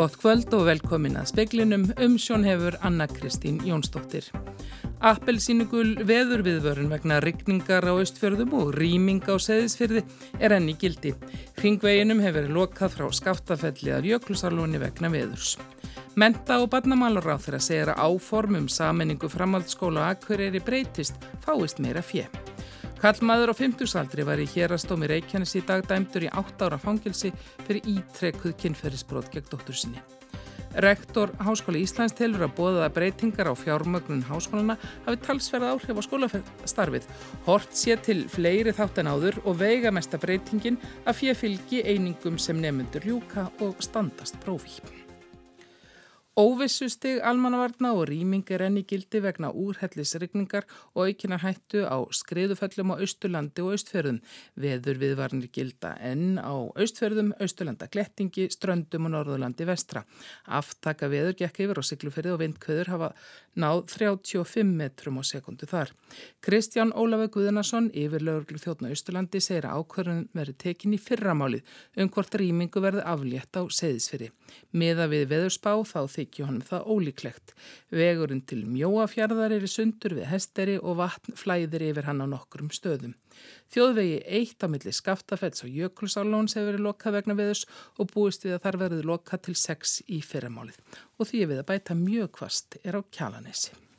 Gott kvöld og velkomin að speklinum um sjón hefur Anna Kristín Jónsdóttir. Appelsínugul veðurviðvörun vegna rigningar á austfjörðum og rýming á seðisfyrði er enni gildi. Hringveginum hefur lokað frá skaftafelli af jöklusarlóni vegna veðurs. Menta og barnamálur á þeirra segir að áformum saminningu framhaldsskóla og akkurýri breytist fáist meira fjö. Kallmaður á 50 aldri var í hérastómi Reykjanes í dag dæmdur í 8 ára fangilsi fyrir ítrekkuð kynferðisbrot gegn dóttur sinni. Rektor Háskóli Íslands telur að bóða breytingar á fjármögnun háskólana hafi talsverð áhrif á skólastarfið. Hort sé til fleiri þátt en áður og veiga mesta breytingin að fjö fylgi einingum sem nefnundur ljúka og standast prófík. Óvissustig almannavarna og rýming er enni gildi vegna úrhellisregningar og aukinar hættu á skriðuföllum á Östurlandi og Östfjörðum. Veður viðvarnir gilda enn á Östfjörðum, Östurlanda Glettingi, Ströndum og Norðurlandi vestra. Aftaka veður gekk yfir og sigluferði og vindkvöður hafa náð 35 metrum á sekundu þar. Kristján Ólafur Guðunarsson, yfirlögurlu þjóttna Östurlandi, segir að ákvörðun verið tekin í fyrramálið um hvort rýmingu verði aflétt á seðisfyrir. Miða við veðurspá þá þykju hann það ólíklegt. Vegurinn til mjóafjörðar er í sundur við hesteri og vatn flæðir yfir hann á nokkrum stöðum. Þjóðvegi eitt á milli skaftafells og jökulsálóns hefur verið lokað vegna veðurs og búist við að þar verið lokað til sex í fyrramálið og því við að bæta mjög kvast er á kjalanesi.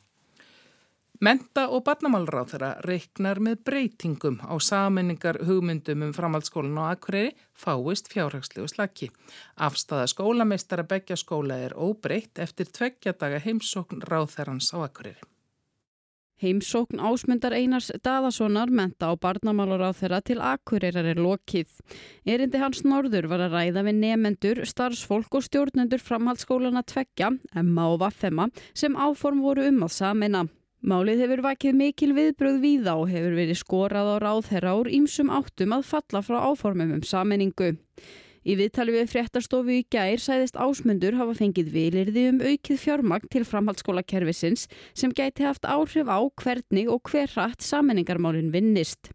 Menta og barnamálráð þeirra reiknar með breytingum á saminningar hugmyndum um framhaldsskólan á Akureyri fáist fjárhagslegu slaki. Afstæða skólameistara begja skóla er óbreytt eftir tveggjadaga heimsókn ráðherrans á Akureyri. Heimsókn ásmundar Einars Daðasonar menta á barnamálar á þeirra til Akureyrar er lokið. Erindi hans norður var að ræða við nefendur, starfsfólk og stjórnendur framhaldsskólana tveggja, Emma og Vaffema, sem áform voru um að samina. Málið hefur vakið mikil viðbröð víða og hefur verið skorað á ráðherra úr ímsum áttum að falla frá áformum um sammenningu. Í viðtali við fréttastofu í gær sæðist ásmundur hafa fengið vilirði um aukið fjármagn til framhaldsskólakerfisins sem gæti haft áhrif á hvernig og hver hratt sammenningarmálinn vinnist.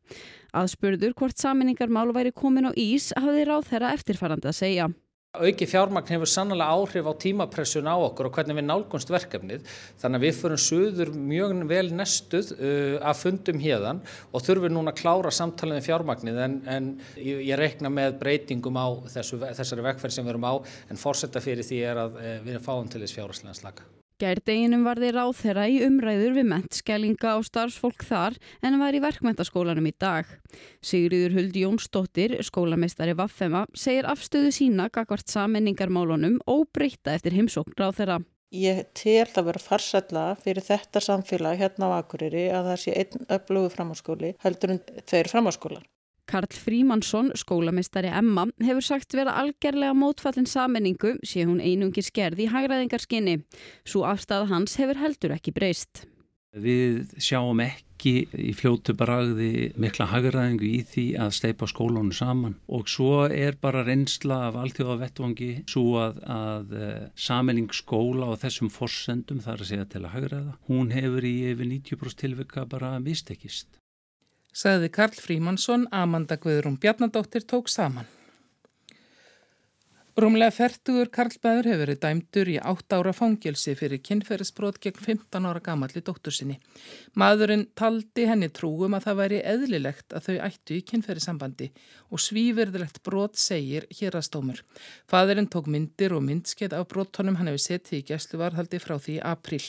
Aðspurður hvort sammenningarmál væri komin á ís hafði ráðherra eftirfarandi að segja. Auki fjármagn hefur sannlega áhrif á tímapressun á okkur og hvernig við nálgunst verkefnið. Þannig að við förum suður mjög vel nestuð uh, að fundum hérðan og þurfum núna að klára samtalið með fjármagnið. En, en ég reikna með breytingum á þessu, þessari vekkferð sem við erum á. En fórsetta fyrir því er að uh, við erum fáum til þess fjárháslega slaka. Gærdeginum var þeir áþera í umræður við mentskellinga og starfsfólk þar en var í verkmentaskólanum í dag. Sigriður Huldi Jónsdóttir, skólameistari Vaffema, segir afstöðu sína gagvart sammenningarmálunum og breyta eftir heimsókn á þeirra. Ég tel að vera farsalla fyrir þetta samfélag hérna á Akureyri að það sé einn öflugu framháskóli heldur en tveir framháskólar. Karl Frímansson, skólamistari Emma, hefur sagt vera algerlega mótfallin sammenningu sé hún einungir skerð í hagraðingarskinni. Svo afstæða hans hefur heldur ekki breyst. Við sjáum ekki í fljótu bragði mikla hagraðingu í því að steipa skólanu saman og svo er bara reynsla af alltjóða vettvangi svo að, að eh, sammenning skóla og þessum forsendum þar að segja til að hagraða. Hún hefur í yfir 90% tilvika bara mistekist sagði Karl Frímansson, Amanda Guðrún Bjarnadóttir tók saman. Rúmlega færtugur Karlbæður hefur verið dæmdur í 8 ára fangilsi fyrir kynferðisbrot gegn 15 ára gamalli dóttur sinni. Maðurinn taldi henni trúum að það væri eðlilegt að þau ættu í kynferðisambandi og svíverðilegt brot segir hér að stómur. Fadurinn tók myndir og myndskeið af brotonum hann hefur setið í gæsluvarhaldi frá því april.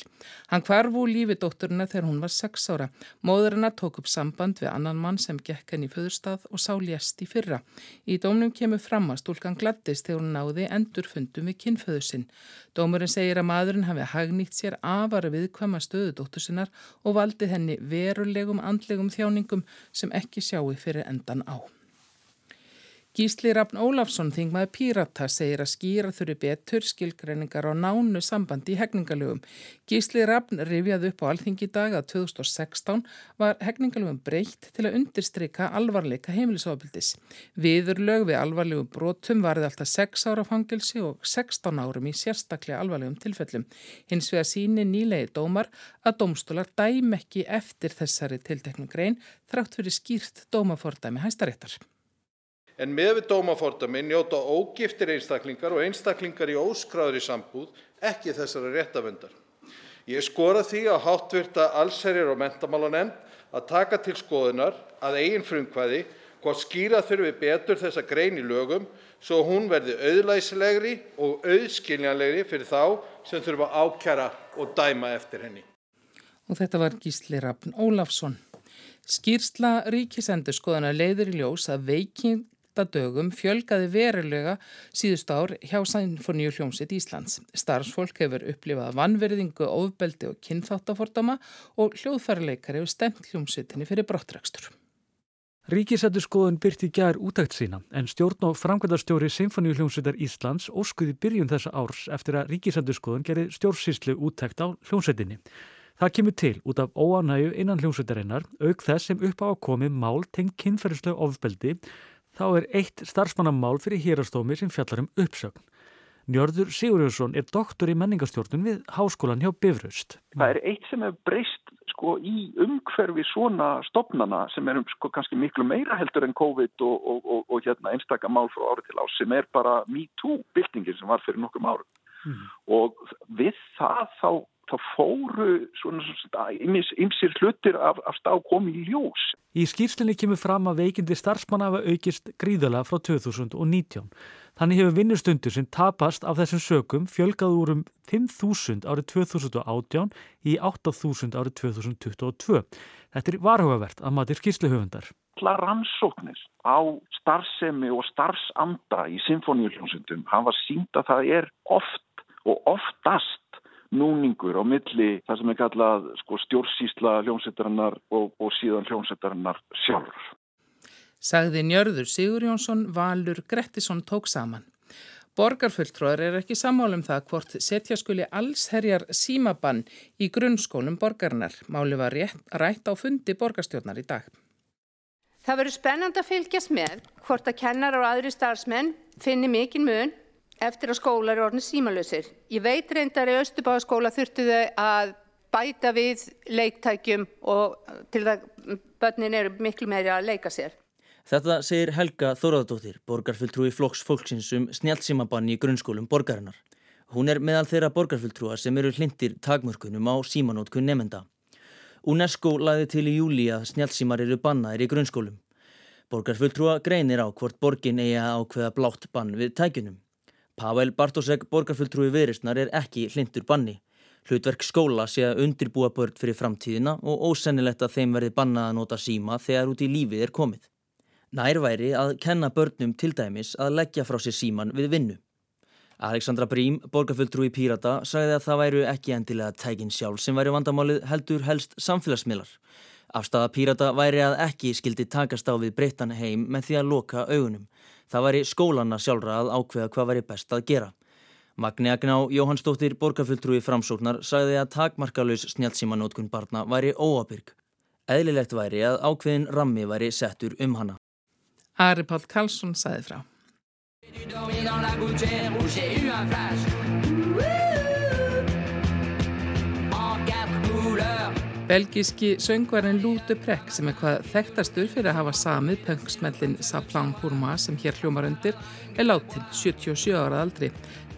Hann kvarfu lífi dótturina þegar hún var 6 ára. Móðurina tók upp samband við annan mann sem gekk henni í föðurstað og sá ljast í fyrra. Í dómnum kemur fram að stúlkan gladdist þegar hún náði endurfundum við kynföðu sinn. Dómurinn segir að maðurinn hafi hagnýtt sér afar viðkvæma stöðu dóttur sinnar og valdi henni verulegum andlegum þjáningum sem ekki sjáu fyrir endan á. Gísli Rafn Ólafsson, þingmaður Pírata, segir að skýra þurfi betur skilgreiningar á nánu sambandi í hegningalögum. Gísli Rafn rifjaði upp á alþingi dag að 2016 var hegningalögum breytt til að undirstryka alvarleika heimilisofabildis. Viðurlög við alvarlegum brotum varði alltaf 6 ára fangilsi og 16 árum í sérstaklega alvarlegum tilfellum. Hins vegar síni nýlegi dómar að dómstólar dæm ekki eftir þessari tilteknum grein þrátt fyrir skýrt dómafordæmi hæstaréttar. En með við dómafordami njóta ógiftir einstaklingar og einstaklingar í óskráðri sambúð ekki þessara réttavendar. Ég skora því að hátvirta allsherjar og mentamálanemnd að taka til skoðunar að eigin frumkvæði hvort skýra þurfi betur þessa grein í lögum svo hún verði auðlæsilegri og auðskiljanlegri fyrir þá sem þurfa ákjara og dæma eftir henni. Og þetta var Gísli Rafn Ólafsson. Skýrsla ríkisendur skoðana leiður í ljós að veikind dögum fjölgaði verulega síðust ár hjá Sænfoníu hljómsitt Íslands. Starfsfólk hefur upplifað vannverðingu, ofbeldi og kynþáttafordama og hljóðfærleikar hefur stemt hljómsittinni fyrir brottrækstur. Ríkisættu skoðun byrti gær útækt sína en stjórn og framkvæmdarstjóri Symfoníu hljómsveitar Íslands óskuði byrjun þessa árs eftir að Ríkisættu skoðun gerði stjórnsýslu útækt á hljómsveitinni. Það kemur til út af óanægu innan hljómsveitarinnar auk þess sem upp á að komi mál tengd kynferðislega ofbeldi þá er eitt starfsmannamál fyrir hérastómi sem fjallar um uppsögn. Njörður Sigurjónsson er doktor í menningastjórnun við Háskólan hjá Bifröst. Það er eitt sem hefur breyst sko, í umhverfi svona stopnana sem er sko, kannski miklu meira heldur en COVID og, og, og, og hérna, einstakka mál frá árið til ás sem er bara MeToo-byltingin sem var fyrir nokkrum árum. Mm. Og við það þá þá fóru svona ymsir hlutir af, af stá komið í ljós. Í skýrslinni kemur fram að veikindi starfsmanna hafa aukist gríðala frá 2019. Þannig hefur vinnustundur sem tapast af þessum sökum fjölgað úr um 5.000 árið 2018 í 8.000 árið 2022. Þetta er varhugavert að maður skýrsluhöfundar. Allar rannsóknir á starfsemi og starfsanda í symfóniuljónsundum hafa sínt að það er oft og oftast núningur á milli það sem er kallað sko, stjórnsýsla hljómsættarinnar og, og síðan hljómsættarinnar sjálfur. Sagði Njörður Sigur Jónsson, Valur Grettisson tók saman. Borgarfulltróðar er ekki sammálum það hvort setja skuli allsherjar símabann í grunnskólum borgarnar. Máli var rétt, rætt á fundi borgarstjórnar í dag. Það verður spennand að fylgjast með hvort að kennar og aðri starfsmenn finni mikinn mun eftir að skólar eru orðin símalösir. Ég veit reyndar í Östubáðaskóla þurftu þau að bæta við leiktækjum og til það börnin eru miklu meiri að leika sér. Þetta segir Helga Þóraðardóttir, borgarfulltrúi Flokks fólksins um snjálfsímabanni í grunnskólum borgarinnar. Hún er meðal þeirra borgarfulltrúa sem eru hlindir takmörkunum á símanótkun nefnda. UNESCO laði til í júli að snjálfsímar eru bannaðir í grunnskólum. Borgarfulltrúa greinir á hvort borgin eigi að ákveða blátt bann við tækjunum. Pavel Bartosek, borgarfulltrúi viðristnar, er ekki hlindur banni. Hlutverk skóla sé að undirbúa börn fyrir framtíðina og ósennilegt að þeim verði bannað að nota síma þegar út í lífið er komið. Nær væri að kenna börnum til dæmis að leggja frá sér síman við vinnu. Alexandra Brím, borgarfulltrúi Pírata, sagði að það væru ekki endilega tækin sjálf sem væri vandamálið heldur helst samfélagsmiðlar. Afstafa Pírata væri að ekki skildi takast á við breyttan heim með því að loka augunum. Það væri skólanna sjálfra að ákveða hvað væri best að gera. Magni Agná Jóhannsdóttir borgarfulltrúi framsóknar sagði að takmarkalus snjálfsímanótkun barna væri óabyrg. Eðlilegt væri að ákveðin rammi væri settur um hana. Ari Pál Karlsson sagði frá. Belgíski söngvarinn Lútu Prekk sem er hvað þekktastur fyrir að hafa samið punksmellin Saplan Purma sem hér hljómar undir er látin 77 ára aldri.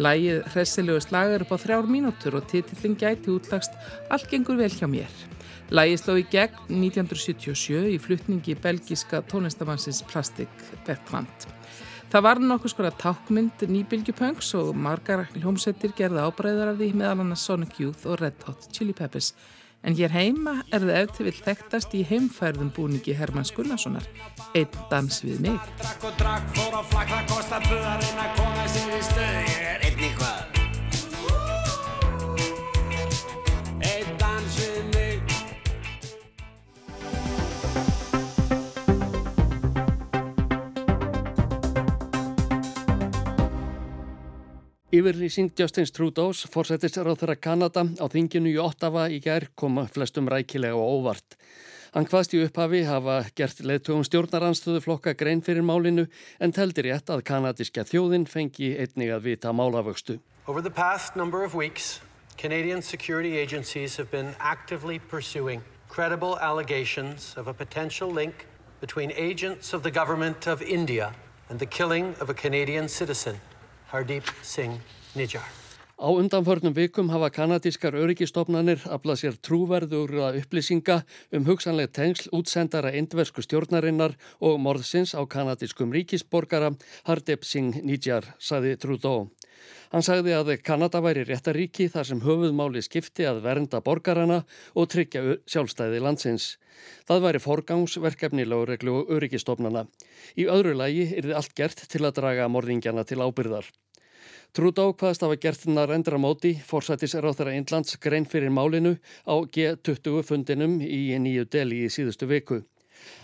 Lægið hressilegu slagar upp á þrjár mínútur og titillin gæti útlagst Allt gengur vel hjá mér. Lægið sló í gegn 1977 í flutningi belgíska tónlistamannsins Plastic Bergvand. Það var nokkuð skora tákmynd nýbylgjupöngs og margar hljómsettir gerða ábræðar af því meðal annars Sonic Youth og Red Hot Chili Peppers. En hér heima er það eftir vill þekktast í heimfærðum búningi Hermanns Gunnarssonar, Einn dans við mig. Yfirlýsing Justins Trudeau's fórsættisráð þeirra Kanada á þinginu í Ottawa í gær koma flestum rækilega og óvart. Hann hvaðst í upphafi hafa gert leðtugum stjórnaranstöðu flokka grein fyrir málinu en teldi rétt að kanadiska þjóðin fengi einnig að vita málavöxtu. Over the past number of weeks, Canadian security agencies have been actively pursuing credible allegations of a potential link between agents of the government of India and the killing of a Canadian citizen, Hardeep Singh Nijjar. Á undanförnum vikum hafa kanadískar öryggistofnanir aflað sér trúverður upplýsinga um hugsanlega tengsl útsendara indversku stjórnarinnar og morðsins á kanadískum ríkisborgara Hardeep Singh Nijjar, saði Trudeau. Hann sagði að Kanada væri réttaríki þar sem höfuðmáli skipti að vernda borgarana og tryggja sjálfstæði landsins. Það væri forgangsverkefni lögreglu og öryggistofnana. Í öðru lægi er þið allt gert til að draga morðingjana til ábyrðar. Trúdá hvaðst hafa gert hennar endra móti fórsættis ráþara Índlands grein fyrir málinu á G20 fundinum í nýju deli í síðustu viku.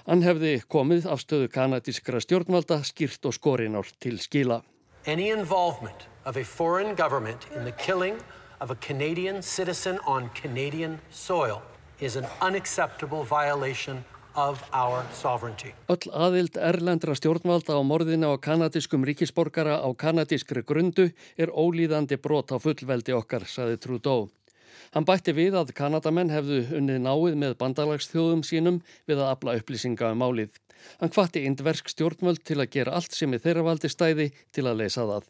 Hann hefði komið af stöðu kanadískra stjórnvalda skýrt og skorinár til skila. Any involvement of a foreign government in the killing of a Canadian citizen on Canadian soil is an unacceptable violation of our sovereignty. Öll aðild erlendra stjórnvalda á morðinu á kanadískum ríkisborgara á kanadískri grundu er ólíðandi brot á fullveldi okkar, saði Trudeau. Hann bætti við að kanadamenn hefðu unnið náið með bandalagsþjóðum sínum við að afla upplýsinga um málið. Hann hvatti indversk stjórnvöld til að gera allt sem er þeirra valdi stæði til að leysa það.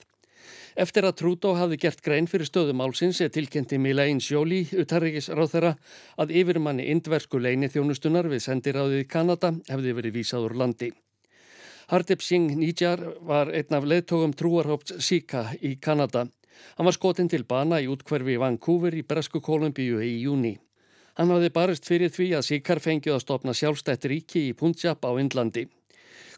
Eftir að Trúdó hafði gert grein fyrir stöðumálsins er tilkynnti Milaine Sjóli, utarrikis ráð þeirra, að yfirmanni indversku leini þjónustunar við sendiráðið í Kanada hefði verið vísað úr landi. Hardip Singh Nijjar var einn af leðtógum trúarhóps Sika í Kanada. Hann var skotinn til bana í útkverfi Vancouver í Bresku Kolumbíu í júni. Hann hafði barist fyrir því að Sikar fengið að stopna sjálfstætt ríki í Punjab á Indlandi.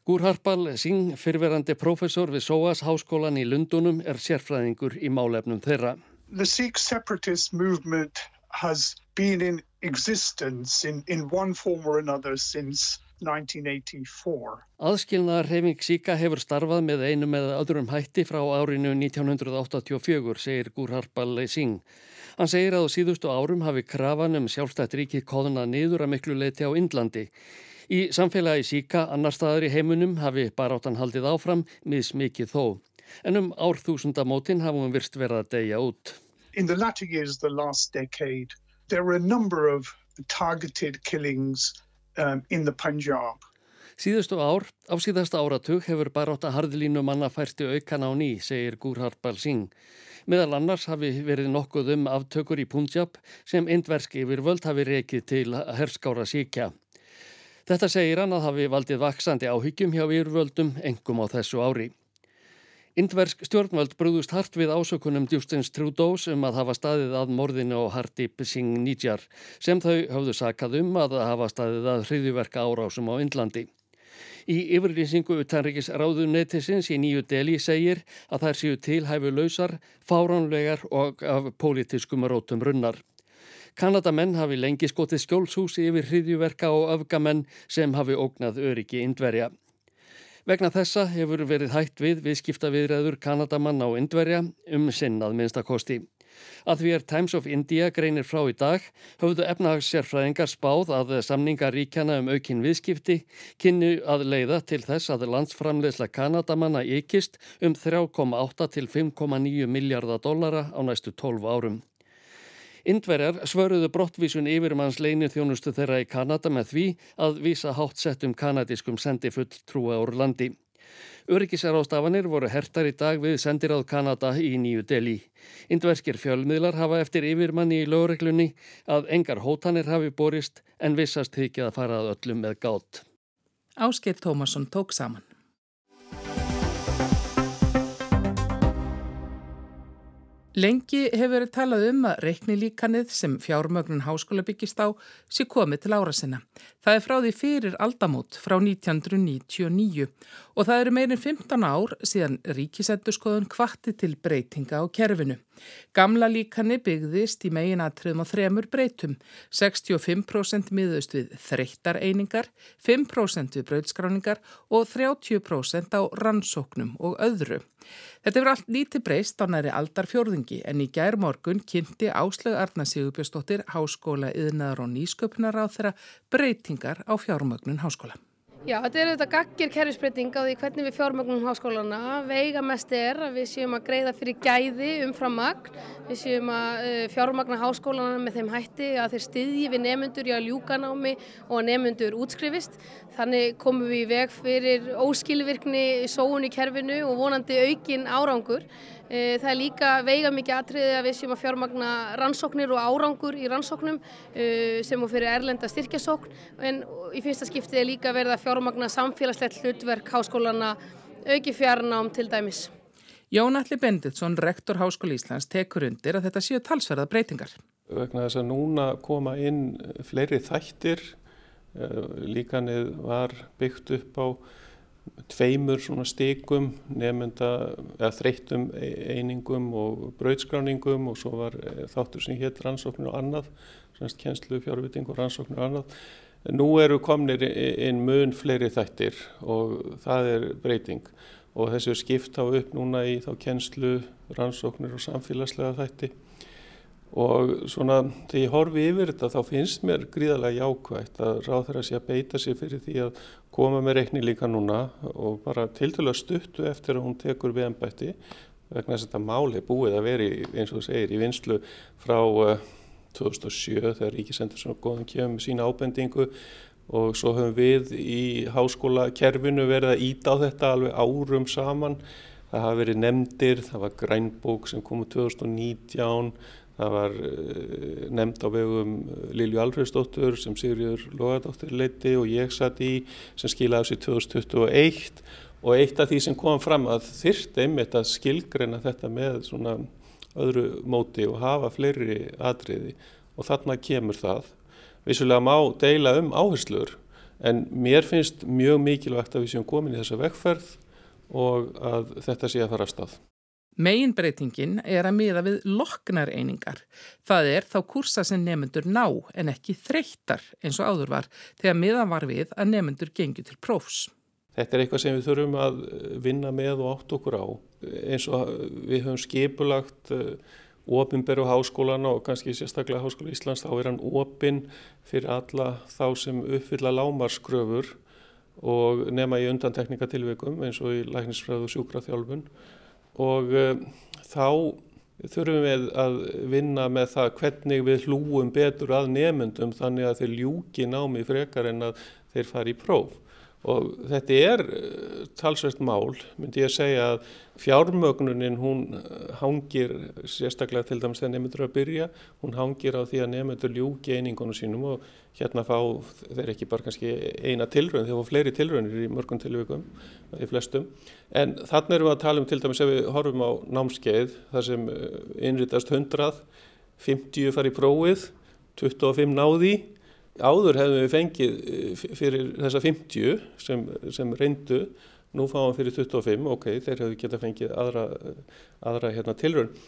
Gur Harpal Singh, fyrverandi professor við SOAS háskólan í Lundunum, er sérfræðingur í málefnum þeirra. The Sikh separatist movement has been in existence in, in one form or another since 1984. Aðskilnaðar hefing Sika hefur starfað með einu með öðrum hætti frá árinu 1984, segir Gur Harpal Singh. Hann segir að á síðustu árum hafi krafan um sjálfstætt ríki kóðuna niður að miklu leiti á Indlandi. Í samfélagi síka annar staðar í heimunum hafi baráttan haldið áfram mismikið þó. En um árþúsundamótin hafa hún virst verið að deyja út. In the latter years of the last decade there were a number of targeted killings um, in the Punjab. Síðustu ár, á síðasta áratug hefur barátta harðlínu manna færti aukan á ný, segir Gurhard Singh. Meðal annars hafi verið nokkuð um aftökur í Punjab sem indverski yfir völd hafi rekið til herskára síkja. Þetta segir hann að hafi valdið vaksandi áhyggjum hjá yfirvöldum engum á þessu ári. Indversk stjórnvöld brúðust hart við ásökunum Justins Trudeaus um að hafa staðið að morðinu og Hardip Singh Nijjar sem þau hafðu sakað um að hafa staðið að hriðiverka árásum á Indlandi. Í yfirlýsingu utanrikis ráðunetisins í nýju deli segir að þær séu tilhæfu lausar, fáránlegar og af pólitiskum rótum runnar. Kanadamenn hafi lengi skotið skjólshúsi yfir hriðjuverka og öfgamenn sem hafi ógnað öryggi indverja. Vegna þessa hefur verið hægt við viðskipta viðræður Kanadamann á indverja um sinnað minnstakosti. Að því er Times of India greinir frá í dag höfðu efnahagssérfræðingar spáð að samningaríkjana um aukinn viðskipti kynnu að leiða til þess að landsframleysla Kanadamanna ykist um 3,8 til 5,9 miljardar dollara á næstu 12 árum. Indverjar svöruðu brottvísun yfirmanns leinir þjónustu þeirra í Kanada með því að vísa hátsettum kanadískum sendifull trúa úr landi. Öryggisarástafanir voru hertar í dag við sendiráð Kanada í nýju deli. Indverskir fjölmiðlar hafa eftir yfirmanni í lögreglunni að engar hótanir hafi borist en vissast þykja að farað öllum með gátt. Ásker Tómasson tók saman. Lengi hefur verið talað um að reiknilíkanið sem fjármögnun háskóla byggist á sé komið til ára sinna. Það er frá því fyrir aldamót frá 1999 og það eru meirinn 15 ár síðan ríkisendurskoðun kvatti til breytinga á kerfinu. Gamla líkani byggðist í meginatriðum á þremur breytum, 65% miðust við þreyttar einingar, 5% við brauðskráningar og 30% á rannsóknum og öðru. Þetta verður allt lítið breyst á næri aldarfjörðingi en í gær morgun kynnti Áslög Arna Sigurbjörnsdóttir Háskóla yðnaðar og nýsköpunar á þeirra breytingar á fjármögnun háskóla. Já, þetta er auðvitað gaggir kerfisbreyting á því hvernig við fjármögnum háskólana. Veiga mest er að við séum að greiða fyrir gæði umfram magn. Við séum að uh, fjármagna háskólana með þeim hætti að þeir styðji við nefnendur í að ljúka námi og að nefnendur útskrifist. Þannig komum við í veg fyrir óskilvirkni sóun í kerfinu og vonandi aukin árangur. Eh, það er líka veiga mikið atriði að við séum að fjármagna rannsóknir og árangur í rannsóknum eh, sem og fyrir erlenda styrkjasókn en í fyrsta skiptið er líka verið að fjármagna samfélagslegt hlutverk háskólana auki fjarnám til dæmis. Jón Alli Benditsson, rektor Háskóli Íslands, tekur undir að þetta séu talsverða breytingar. Vegna þess að núna koma inn fleiri þættir, eh, líkanið var byggt upp á tveimur svona stikum nefnda eða þreyttum einingum og brautskráningum og svo var eh, þáttur sem hétt rannsóknir og annað, semst kjenslu, fjárviting og rannsóknir og annað. Nú eru komnir inn mun fleiri þættir og það er breyting og þessu er skipt á upp núna í þá kjenslu, rannsóknir og samfélagslega þætti og svona þegar ég horfi yfir þetta þá finnst mér gríðarlega jákvægt að ráð þeirra sé að beita sig fyrir því að koma með reikni líka núna og bara til til að stuttu eftir að hún tekur við ennbætti vegna þess að þetta máli búið að veri eins og þú segir í vinslu frá uh, 2007 þegar Ríkisendur svona góðan kemur sína ábendingu. Og svo höfum við í háskólakerfinu verið að íta á þetta alveg árum saman. Það hafa verið nefndir, það var grænbók sem kom úr 2019 Það var uh, nefnd á vegum eh, Lilju Alfredsdóttur sem Sigurður Lóðardóttir leiti og ég satt í sem skilaði sér 2021 og eitt af því sem kom fram að þyrst einmitt að skilgreina þetta með svona öðru móti og hafa fleiri atriði og þarna kemur það. Vissulega má deila um áherslur en mér finnst mjög mikilvægt að við séum komin í þessa vekkferð og að þetta sé að fara af stað. Meginbreytingin er að miða við loknar einingar. Það er þá kursa sem nefnendur ná en ekki þreyttar eins og áður var þegar miðan var við að nefnendur gengur til prófs. Þetta er eitthvað sem við þurfum að vinna með og átt okkur á. Eins og við höfum skipulagt ofinberu háskólana og kannski sérstaklega Háskóla Íslands þá er hann opinn fyrir alla þá sem uppfylla lámarskröfur og nema í undantekningatilveikum eins og í læknisfræðu og sjúkraþjálfun og uh, þá þurfum við að vinna með það hvernig við hlúum betur að nefnendum þannig að þeir ljúki námi frekar en að þeir fari í próf og þetta er eh, talsvert mál, myndi ég að segja að fjármögnunin hún eh, hangir sérstaklega til dæmis þegar nefndur að byrja, hún hangir á því að nefndur ljúki einingunum sínum og hérna fá þeir ekki bara kannski eina tilraun, þeir fá fleiri tilraunir í mörgum tilvíkum, í flestum. En þannig erum við að tala um til dæmis ef við horfum á námskeið þar sem innritast 100, 50 fari prófið, 25 náði Áður hefðum við fengið eh, fyrir þessa 50 sem, sem reyndu, nú fáum fyrir 25, ok, þeir hefðu geta fengið aðra, aðra hérna, tilrönd.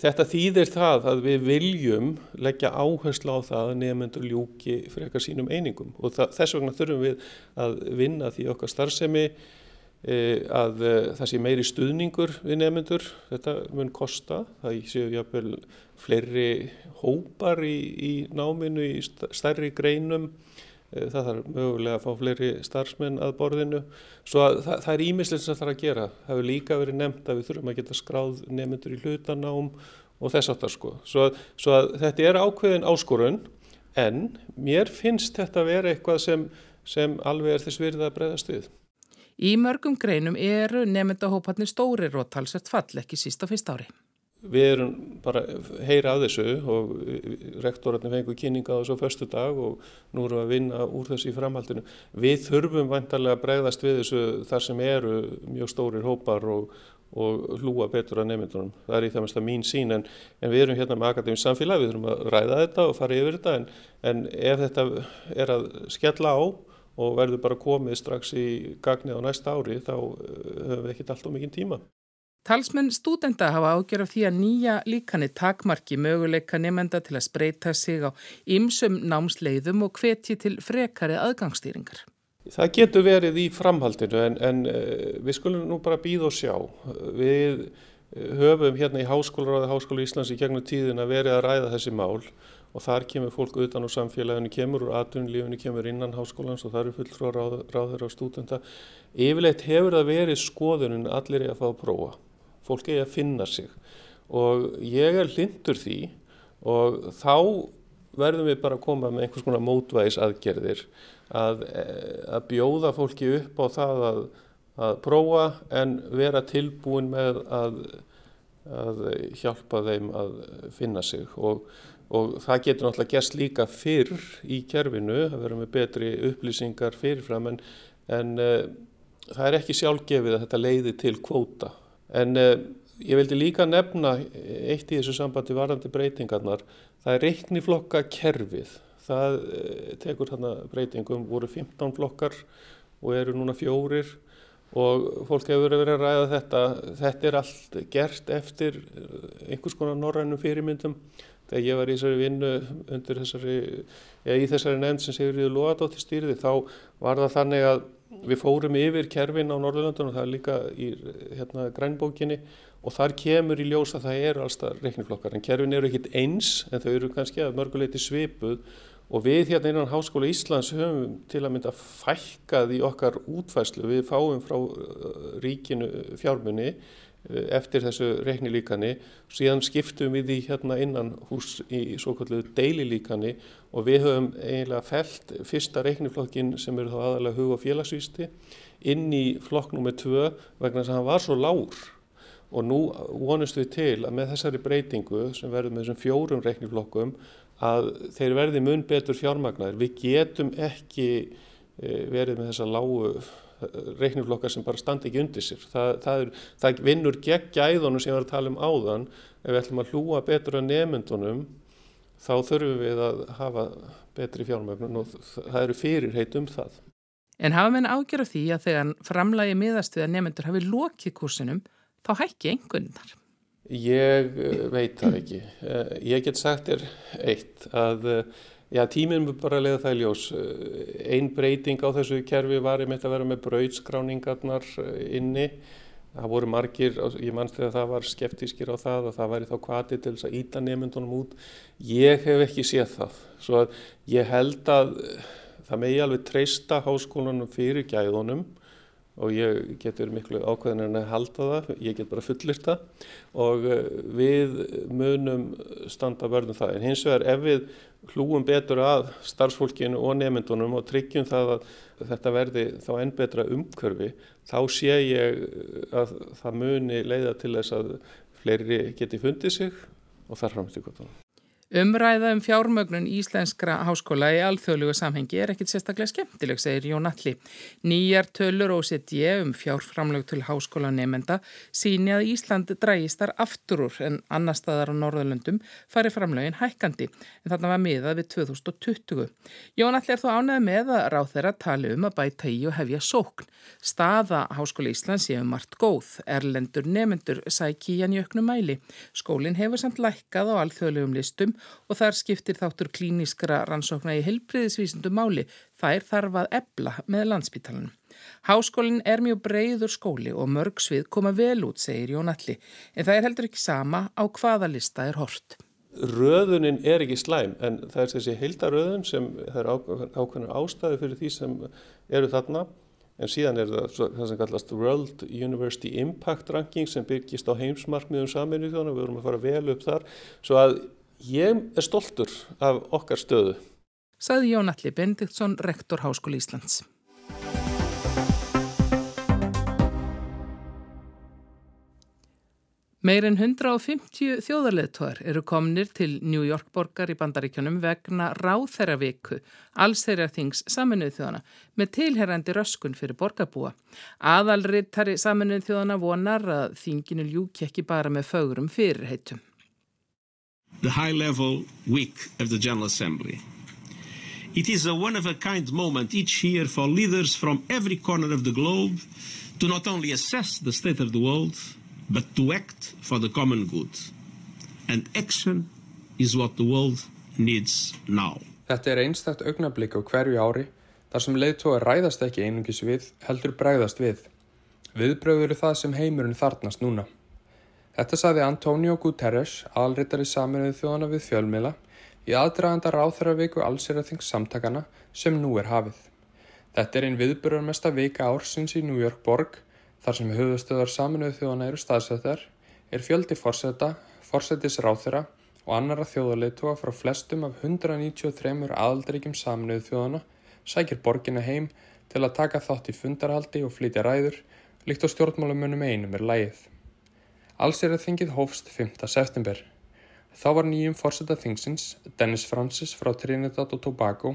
Þetta þýðir það að við viljum leggja áherslu á það að nefnendur ljúki fyrir eitthvað sínum einingum og það, þess vegna þurfum við að vinna því okkar starfsemi eh, að eh, það sé meiri stuðningur við nefnendur, þetta mun kosta, það séu jáfnvel fleiri hópar í, í náminu í stærri greinum. Eh, það þarf mögulega að fá fleiri starfsmenn að borðinu. Svo að það, það er ímislegt sem það þarf að gera. Það hefur líka verið nefnt að við þurfum að geta skráð nefnendur í hlutanám og þess aftar sko. Svo að, svo að þetta er ákveðin áskorun en mér finnst þetta að vera eitthvað sem, sem alveg er þess virða að breyðast við Í mörgum greinum eru nefndahóparnir stórir og talsett fall ekki sísta fyrst ári Við erum bara að heyra af þessu og rektorarnir fengur kynninga á þessu á förstu dag og nú erum við að vinna úr þessu í framhaldinu. Við þurfum vantarlega að bregðast við þessu þar sem eru mjög stórir hópar og, og hlúa betur að nefndunum. Það er í það mest að mín sín en, en við erum hérna með Akademís samfélag, við þurfum að ræða þetta og fara yfir þetta en, en ef þetta er að skella á og verður bara komið strax í gagnið á næsta ári þá eh, höfum við ekkert allt og mikinn tíma. Talsmenn stúdenda hafa ágjör af því að nýja líkanir takmarki möguleika nefnda til að spreita sig á ymsum námsleiðum og hvetji til frekari aðgangstýringar. Það getur verið í framhaldinu en, en eh, við skulum nú bara býða og sjá. Við höfum hérna í Háskólaráði Háskóla Íslands í gegnum tíðin að verið að ræða þessi mál og þar kemur fólk utan á samfélaginu, kemur úr atvinnulífinu, kemur innan háskólans og það eru fulltrú ráð, ráður á stúdenta. Yfirleitt hefur það verið skoðunin allir er að fá að prófa. Fólk er að finna sig og ég er lindur því og þá verðum við bara að koma með einhvers konar mótvæðis aðgerðir að, að bjóða fólki upp á það að, að prófa en vera tilbúin með að, að hjálpa þeim að finna sig. Og, og það getur náttúrulega gerst líka fyrr í kerfinu að vera með betri upplýsingar fyrirfram en, en uh, það er ekki sjálfgefið að þetta leiði til kvóta. En uh, ég vildi líka nefna eitt í þessu sambandi varandi breytingarnar. Það er reikniflokka kerfið það uh, tekur þarna breytingum voru 15 flokkar og eru núna fjórir og fólk hefur verið að ræða þetta. Þetta er allt gert eftir einhvers konar norrænum fyrirmyndum. Þegar ég var í þessari vinnu undir þessari, eða í þessari nefnd sem Sigurður Lóadóttir stýrði þá var það þannig að við fórum yfir kerfin á Norðurlandunum, það er líka í hérna, grænbókinni og þar kemur í ljós að það eru allstað reikniflokkar. En kerfin eru ekkit eins en þau eru kannski að mörguleiti svipuð og við hérna innan Háskóla Íslands höfum til að mynda fækkað í okkar útfæslu, við fáum frá ríkinu fjármunni eftir þessu reiknilíkani. Síðan skiptum við því hérna innan hús í svo kallu deililíkani og við höfum eiginlega felt fyrsta reikniflokkin sem eru þá aðalega hug og félagsvísti inn í flokk nummið tvö vegna þess að hann var svo lágur. Og nú vonumst við til að með þessari breytingu sem verður með þessum fjórum reikniflokkum að þeir verði mun betur fjármagnar við getum ekki verið með þessa lágu reikniflokkar sem bara standi ekki undir sér. Það, það, er, það vinnur gegn gæðunum sem ég var að tala um áðan. Ef við ætlum að hlúa betur að nefndunum þá þurfum við að hafa betri fjármögnun og það eru fyrirheit um það. En hafa menn ágjör af því að þegar framlægi miðast við að nefndur hafi lokið kursinum þá hækki einhvernar? Ég veit það ekki. Ég get sagt þér eitt að Já, tíminn er bara að leiða það í ljós. Einn breyting á þessu kerfi var einmitt að vera með brauðskráningarnar inni. Það voru margir, ég mannst þegar það var skeptískir á það og það væri þá kvati til þess að íta nefndunum út. Ég hef ekki séð það. Svo að ég held að það megi alveg treysta háskólanum fyrir gæðunum og ég getur miklu ákveðin en að halda það, ég get bara fullir það og við munum standa vörðum það. En hins vegar ef við hlúum betur að starfsfólkinu og nefndunum og tryggjum það að þetta verði þá enn betra umkörfi, þá sé ég að það muni leiða til þess að fleiri geti fundið sig og þar það. Umræða um fjármögnun íslenskra háskóla í alþjóðlugu samhengi er ekkit sérstaklega skemmtileg, segir Jón Alli. Nýjar tölur OCD um fjárframlög til háskóla nefnda síni að Ísland drægist þar aftur úr en annar staðar á Norðalöndum fari framlögin hækkandi, en þarna var miðað við 2020. Jón Alli er þó ánægð með að ráð þeirra tali um að bæta í og hefja sókn. Staða Háskóla Íslands séu margt góð, erlendur nefnendur sæki í hann jöknum mæli. Skólinn hefur samt lækkað á alþjóðlegum listum og þar skiptir þáttur klíniskra rannsókna í helbriðisvísundum máli. Þær þarf að ebla með landsbítalanum. Háskólinn er mjög breyður skóli og mörg svið koma vel út, segir Jón Alli, en það er heldur ekki sama á hvaða lista er hort. Röðunin er ekki slæm en það er þessi heildaröðun sem er ákveðnar ástæði fyrir því sem eru þarna en síðan er það það sem kallast World University Impact Ranking sem byggist á heimsmarkmiðum saminu þjóna, við vorum að fara vel upp þar svo að ég er stoltur af okkar stöðu. Saði Jón Alli Bendiktsson, rektor Háskóli Íslands. Meir en 150 þjóðarleðtóðar eru komnir til New York borgar í bandaríkjunum vegna ráþæraviku, allsherjarþings saminuð þjóðana, með tilherrandi röskun fyrir borgarbúa. Aðalriðtari saminuð þjóðana vonar að þinginu ljúki ekki bara með fögurum fyrirheitum. The high-level week of the General Assembly. It is a one-of-a-kind moment each year for leaders from every corner of the globe to not only assess the state of the world, but to act for the common good. And action is what the world needs now. Þetta er einstakt augnablík á hverju ári þar sem leiðtóa ræðast ekki einungis við, heldur bregðast við. Viðbröður það sem heimurinn þarnast núna. Þetta saði Antonio Guterres, alrittari saminuðið þjóðana við fjölmiðla, í aðdraganda ráþæraviku allseraþings samtakana sem nú er hafið. Þetta er einn viðburðarmesta vika ársins í New York borg þar sem höfustöðar saminuðu þjóðana eru staðsettar, er fjöldi fórseta, fórsetis ráþæra og annara þjóðarleituga frá flestum af 193 aðaldaríkjum saminuðu þjóðana sækir borgina heim til að taka þátt í fundarhaldi og flytja ræður líkt á stjórnmálamönnum einum er lægið. Allseraþingið hófst 5. september. Þá var nýjum fórseta þingsins, Dennis Francis frá Trinidad og Tobago,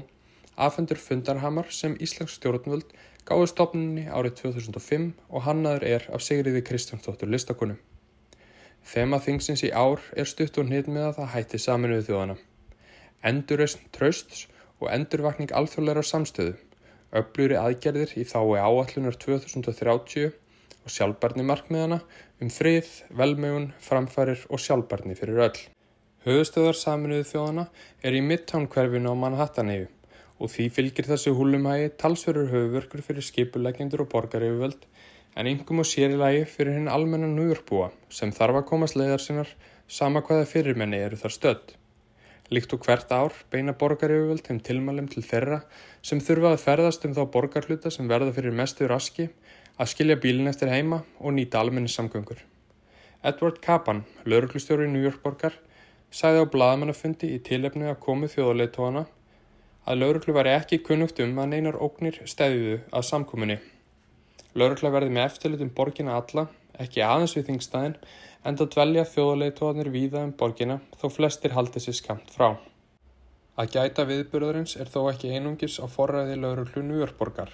afhendur fundarhamar sem Íslands stjórnvöld gáði stopninni árið 2005 og hannaður er af Sigriði Kristjánsdóttur listakunum. Þema þingsins í ár er stutt og hnit með að það hætti saminuðu þjóðana. Endurreysn trösts og endurvakning alþjóðleira samstöðu, öfluri aðgerðir í þái áallunar 2030 og sjálfbarni markmiðana um frið, velmögun, framfærir og sjálfbarni fyrir öll. Höfustöðar saminuðu þjóðana er í Midtown hverfinu á Manhattaneyju og því fylgir þessu húlumhægi talsverður höfuverkur fyrir skipulegendur og borgaryfirvöld en yngum og sérilagi fyrir hinn almennan nújörgbúa sem þarf að komast leiðar sinnar sama hvaða fyrirmenni eru þar stödd. Líkt og hvert ár beina borgaryfirvöld þeim tilmælum til þeirra sem þurfa að ferðast um þá borgarhluta sem verða fyrir mestu raski að skilja bílinn eftir heima og nýta almenni samgöngur. Edward Kapan, lauruglustjóri í Nújörgborgar, sæði á bladamannafundi í tilefni að komu þjóðarleitóana að lauruglu væri ekki kunnugt um að neinar ógnir stæðuðu að samkominni. Laurugla verði með eftirlitum borgina alla, ekki aðeins við þingstæðin, en það dvelja þjóðarleitóðanir víða um borgina þó flestir haldi sér skamt frá. Að gæta viðburðarins er þó ekki einungis á forræði lauruglu Nújörgborgar.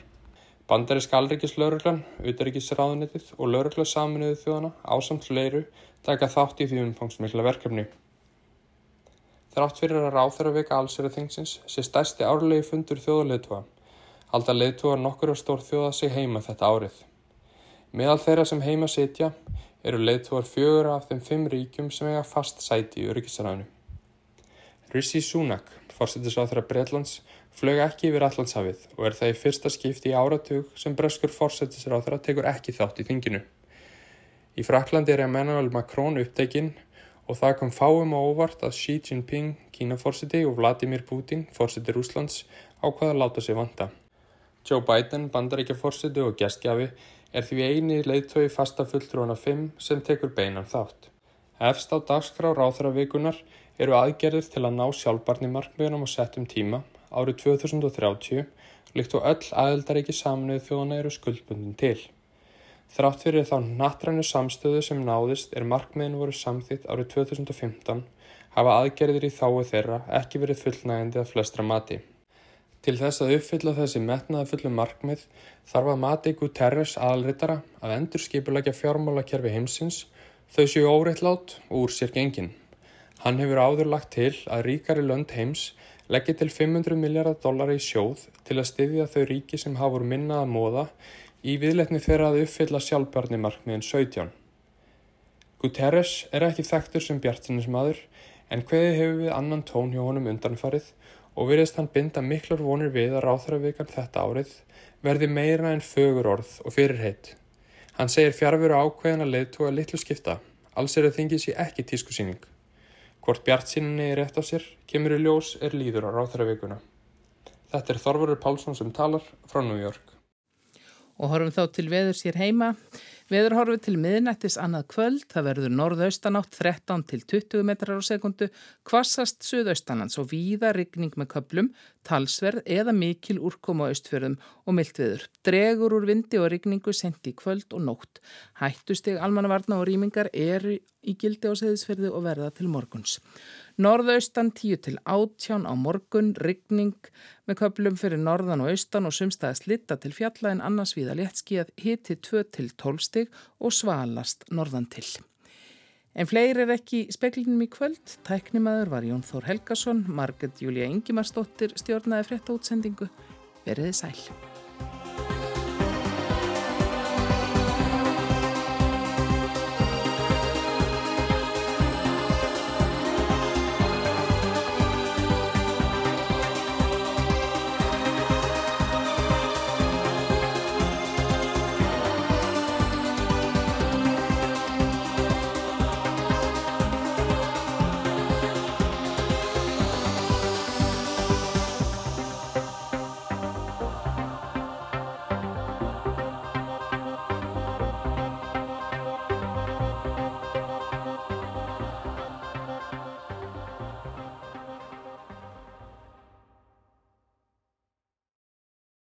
Bandarisk alryggislauruglan, auðarryggisráðunitið og laurugla saminuðu þjóðana ásamt fleiru taka þátt í því umfangsmikla verkefni. Þrátt fyrir að ráþæra vika allsera þingsins sé stærsti árlegi fundur þjóðuleitua. Halda leitua nokkur og stór þjóða sig heima þetta árið. Meðal þeirra sem heima sitja eru leituar fjögur af þeim fimm ríkjum sem eiga fast sæti í öryggisræðinu. Rishi Sunak, fórsetisráþæra Breitlands, flög ekki yfir Allandshafið og er það í fyrsta skipti í áratug sem breskur fórsetisráþæra tekur ekki þátt í þinginu. Í Fraklandi er Emmanuel Macron upptekinn og það kom fáum á óvart að Xi Jinping, Kínaforsiti og Vladimir Putin, forsiti Rúslands, ákvaða að láta sig vanda. Joe Biden, bandaríkjaforsiti og gestgjafi er því eini leiðtögi fasta fulltrúana 5 sem tekur beinan þátt. Efst á dagskrá ráþravíkunar eru aðgerðir til að ná sjálfbarni markmiðunum á settum tíma árið 2030 líkt og öll aðeldaríki saminuð þjóðana eru skuldbundin til. Þrátt fyrir þá nattrænu samstöðu sem náðist er markmiðin voru samþýtt árið 2015 hafa aðgerðir í þáu þeirra ekki verið fullnægandi að flestra mati. Til þess að uppfylla þessi metnaða fullu markmið þarf að mati Guterres aðalritara að endur skipulegja fjármálakerfi heimsins þau séu óreittlátt og úr sér gengin. Hann hefur áður lagt til að ríkari lönd heims leggja til 500 miljardar dollara í sjóð til að styðja þau ríki sem hafur minnað að móða í viðletni þeirra að uppfylla sjálfbarni markmiðin 17. Guterres er ekki þekktur sem bjartinismadur en hveði hefur við annan tón hjá honum undanfarið og veriðst hann binda miklar vonir við að ráþravíkan þetta árið verði meira en fögur orð og fyrirheit. Hann segir fjárveru ákveðan að leiðtúa litlu skipta, alls er að þingið sér ekki tískusýning. Hvort bjart síninni er rétt á sér, kemur í ljós er líður á ráþravíkuna. Þetta er Þorvarur Pálsson sem talar frá York og horfum þá til veður sér heima. Veður horfum til miðnættis annað kvöld, það verður norðaustanátt 13 til 20 metrar á sekundu, kvassast suðaustanlands og víða rigning með köplum, talsverð eða mikil úrkoma á austfjörðum og myltviður. Dregur úr vindi og rigningu sendi kvöld og nótt. Hættusteg almannavarna og rýmingar eru í gildi á seðisferði og verða til morguns. Norðaustan 10 til 18 á morgun, rigning með köplum fyrir norðan og austan og sumstaði slitta til fjalla en annars viða léttskíð hiti 2 til 12 stig og svalast norðan til. En fleiri er ekki speklinum í kvöld. Tæknimaður var Jón Þór Helgason, Marget Júlia Ingimarsdóttir stjórnaði frétta útsendingu. Verðið sæl.